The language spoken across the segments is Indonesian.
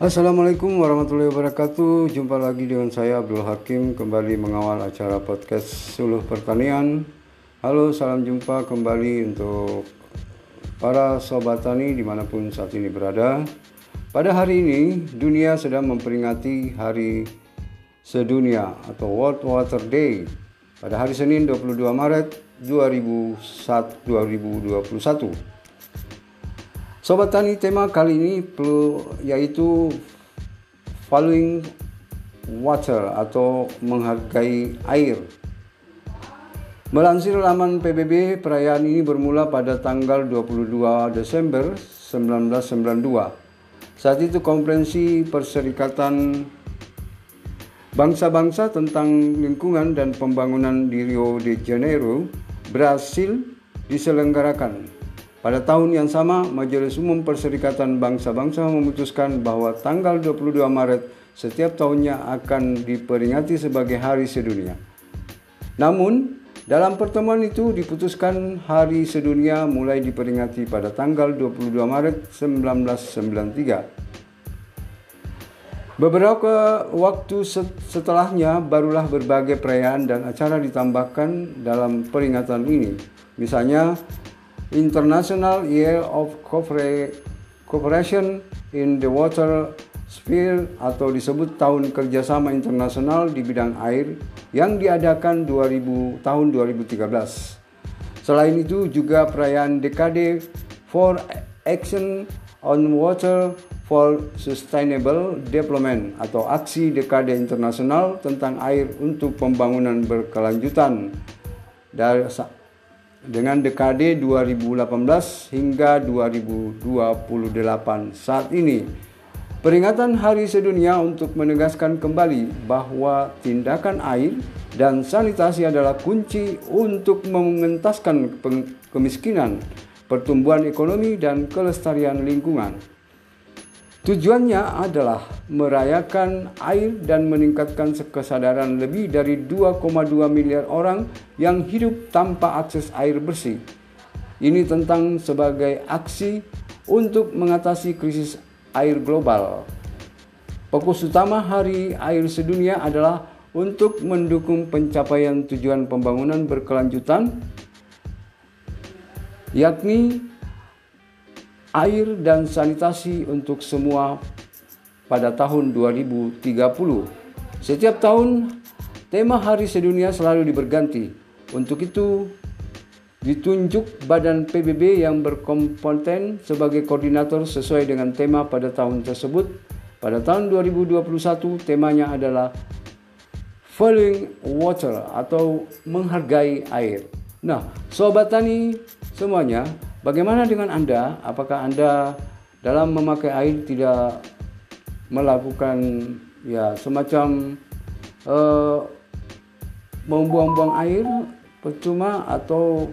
Assalamualaikum warahmatullahi wabarakatuh. Jumpa lagi dengan saya Abdul Hakim kembali mengawal acara podcast Suluh Pertanian. Halo, salam jumpa kembali untuk para sobat tani di mana pun saat ini berada. Pada hari ini, dunia sedang memperingati Hari Sedunia atau World Water Day pada hari Senin 22 Maret 2021. Sobat Tani, tema kali ini perlu yaitu following water atau menghargai air. Melansir laman PBB, perayaan ini bermula pada tanggal 22 Desember 1992. Saat itu konferensi Perserikatan Bangsa-bangsa tentang lingkungan dan pembangunan di Rio de Janeiro, Brasil diselenggarakan pada tahun yang sama, Majelis Umum Perserikatan Bangsa-Bangsa memutuskan bahwa tanggal 22 Maret setiap tahunnya akan diperingati sebagai Hari Sedunia. Namun, dalam pertemuan itu diputuskan Hari Sedunia mulai diperingati pada tanggal 22 Maret 1993. Beberapa waktu setelahnya barulah berbagai perayaan dan acara ditambahkan dalam peringatan ini. Misalnya International Year of Cooperation in the Water Sphere atau disebut Tahun Kerjasama Internasional di bidang air yang diadakan 2000 tahun 2013. Selain itu juga perayaan dekade for Action on Water for Sustainable Development atau aksi dekade internasional tentang air untuk pembangunan berkelanjutan dari dengan dekade 2018 hingga 2028 saat ini. Peringatan Hari Sedunia untuk menegaskan kembali bahwa tindakan air dan sanitasi adalah kunci untuk mengentaskan kemiskinan, pertumbuhan ekonomi, dan kelestarian lingkungan. Tujuannya adalah merayakan air dan meningkatkan kesadaran lebih dari 2,2 miliar orang yang hidup tanpa akses air bersih. Ini tentang sebagai aksi untuk mengatasi krisis air global. Fokus utama Hari Air Sedunia adalah untuk mendukung pencapaian tujuan pembangunan berkelanjutan yakni air dan sanitasi untuk semua pada tahun 2030. Setiap tahun, tema Hari Sedunia selalu diberganti. Untuk itu, ditunjuk badan PBB yang berkompeten sebagai koordinator sesuai dengan tema pada tahun tersebut. Pada tahun 2021, temanya adalah Following Water atau menghargai air. Nah, sobat tani semuanya, Bagaimana dengan Anda? Apakah Anda dalam memakai air tidak melakukan ya semacam uh, membuang-buang air percuma atau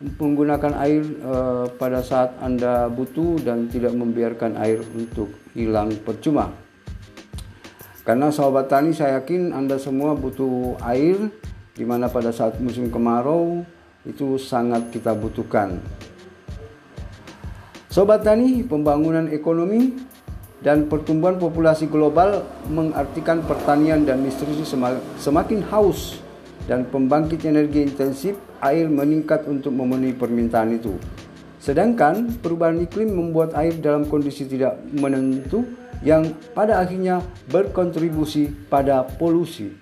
menggunakan air uh, pada saat Anda butuh dan tidak membiarkan air untuk hilang percuma. Karena sahabat tani saya yakin Anda semua butuh air di mana pada saat musim kemarau itu sangat kita butuhkan. Sobat Tani, pembangunan ekonomi dan pertumbuhan populasi global mengartikan pertanian dan nutrisi semakin haus dan pembangkit energi intensif air meningkat untuk memenuhi permintaan itu. Sedangkan perubahan iklim membuat air dalam kondisi tidak menentu yang pada akhirnya berkontribusi pada polusi.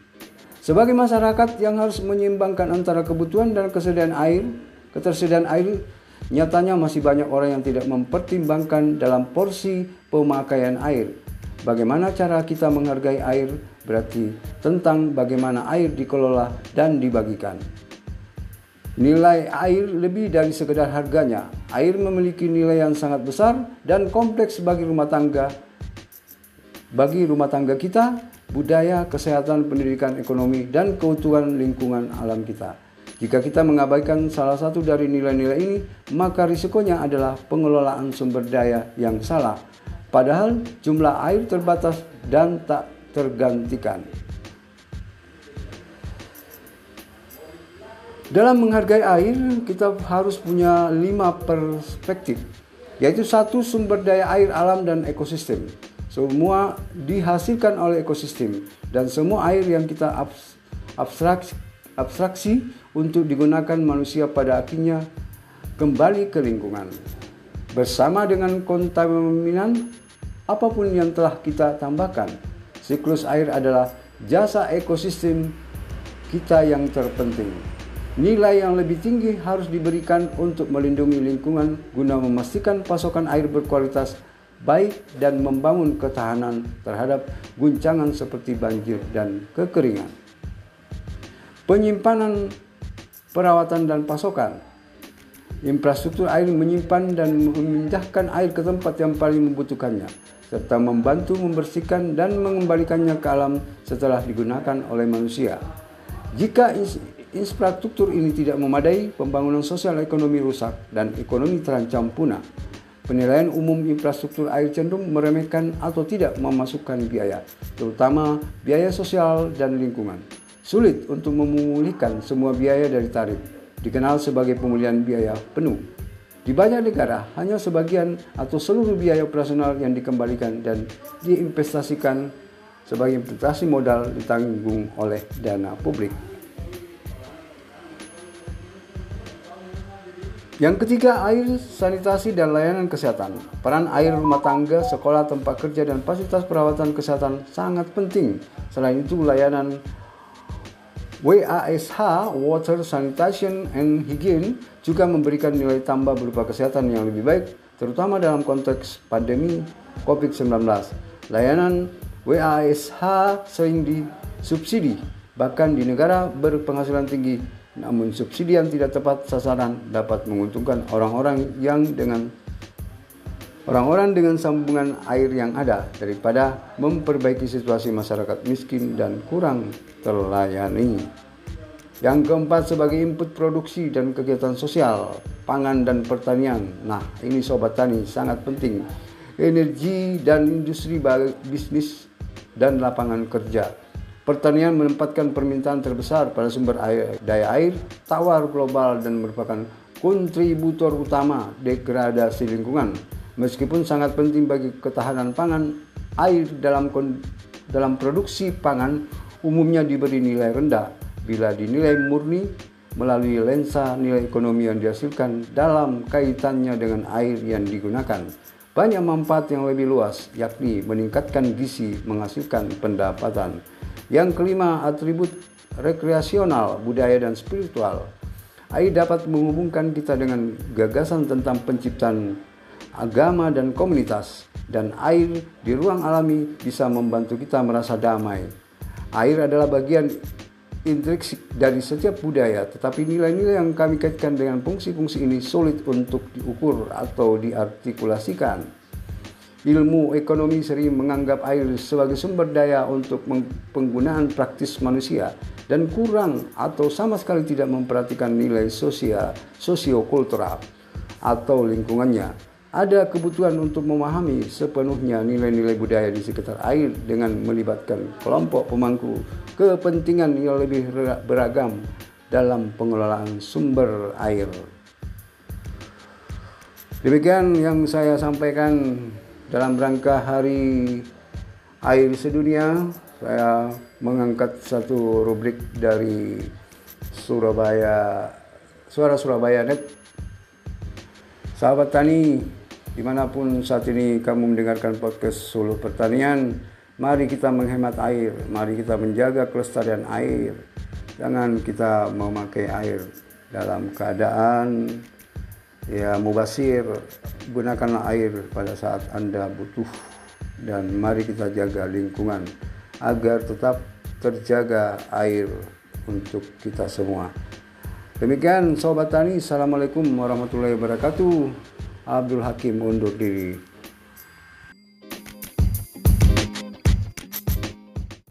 Sebagai masyarakat yang harus menyeimbangkan antara kebutuhan dan kesediaan air, ketersediaan air Nyatanya masih banyak orang yang tidak mempertimbangkan dalam porsi pemakaian air. Bagaimana cara kita menghargai air berarti tentang bagaimana air dikelola dan dibagikan. Nilai air lebih dari sekedar harganya. Air memiliki nilai yang sangat besar dan kompleks bagi rumah tangga. Bagi rumah tangga kita, budaya, kesehatan, pendidikan, ekonomi, dan keutuhan lingkungan alam kita. Jika kita mengabaikan salah satu dari nilai-nilai ini, maka risikonya adalah pengelolaan sumber daya yang salah. Padahal jumlah air terbatas dan tak tergantikan. Dalam menghargai air, kita harus punya lima perspektif, yaitu satu sumber daya air alam dan ekosistem. semua dihasilkan oleh ekosistem dan semua air yang kita abstraksi, abstraksi untuk digunakan manusia pada akhirnya kembali ke lingkungan. Bersama dengan kontaminan apa pun yang telah kita tambahkan, siklus air adalah jasa ekosistem kita yang terpenting. Nilai yang lebih tinggi harus diberikan untuk melindungi lingkungan guna memastikan pasokan air berkualitas baik dan membangun ketahanan terhadap guncangan seperti banjir dan kekeringan. Penyimpanan, perawatan dan pasokan Infrastruktur air menyimpan dan memindahkan air ke tempat yang paling membutuhkannya, serta membantu membersihkan dan mengembalikannya ke alam setelah digunakan oleh manusia. Jika infrastruktur ini tidak memadai, pembangunan sosial ekonomi rusak dan ekonomi terancam punah. Penilaian umum infrastruktur air cenderung meremehkan atau tidak memasukkan biaya, terutama biaya sosial dan lingkungan. Sulit untuk memulihkan semua biaya dari tarif, dikenal sebagai pemulihan biaya penuh. Di banyak negara, hanya sebagian atau seluruh biaya operasional yang dikembalikan dan diinvestasikan sebagai investasi modal ditanggung oleh dana publik. Yang ketiga, air, sanitasi, dan layanan kesehatan. Peran air rumah tangga, sekolah, tempat kerja, dan fasilitas perawatan kesehatan sangat penting. Selain itu, layanan WASH Water Sanitation and Hygiene juga memberikan nilai tambah berupa kesehatan yang lebih baik terutama dalam konteks pandemi COVID-19. Layanan WASH sering disubsidi bahkan di negara berpenghasilan tinggi namun subsidi yang tidak tepat sasaran dapat menguntungkan orang-orang yang dengan orang-orang dengan sambungan air yang ada daripada memperbaiki situasi masyarakat miskin dan kurang terlayani. Yang keempat sebagai input produksi dan kegiatan sosial, pangan dan pertanian. Nah, ini sobat tani sangat penting. Energi dan industri bisnis dan lapangan kerja. Pertanian menempatkan permintaan terbesar pada sumber air, daya air tawar global dan merupakan kontributor utama degradasi lingkungan. Meskipun sangat penting bagi ketahanan pangan, air dalam dalam produksi pangan umumnya diberi nilai rendah bila dinilai murni melalui lensa nilai ekonomi yang dihasilkan dalam kaitannya dengan air yang digunakan. Banyak manfaat yang lebih luas, yakni meningkatkan gizi, menghasilkan pendapatan. Yang kelima, atribut rekreasional, budaya, dan spiritual. Air dapat menghubungkan kita dengan gagasan tentang penciptaan agama dan komunitas, dan air di ruang alami bisa membantu kita merasa damai, Air adalah bagian intrinsik dari setiap budaya, tetapi nilai-nilai yang kami kaitkan dengan fungsi-fungsi ini sulit untuk diukur atau diartikulasikan. Ilmu ekonomi sering menganggap air sebagai sumber daya untuk penggunaan praktis manusia dan kurang atau sama sekali tidak memperhatikan nilai sosial, sosiokultural atau lingkungannya ada kebutuhan untuk memahami sepenuhnya nilai-nilai budaya di sekitar air dengan melibatkan kelompok pemangku kepentingan yang lebih beragam dalam pengelolaan sumber air. Demikian yang saya sampaikan dalam rangka Hari Air Sedunia. Saya mengangkat satu rubrik dari Surabaya, Suara Surabaya Net. Sahabat tani, Di mana pun saat ini kamu mendengarkan podcast Solo Pertanian, mari kita menghemat air, mari kita menjaga kelestarian air. Jangan kita memakai air dalam keadaan ya mubasir. Gunakanlah air pada saat Anda butuh dan mari kita jaga lingkungan agar tetap terjaga air untuk kita semua. Demikian Sobat Tani, Assalamualaikum warahmatullahi wabarakatuh. Abdul Hakim undur diri.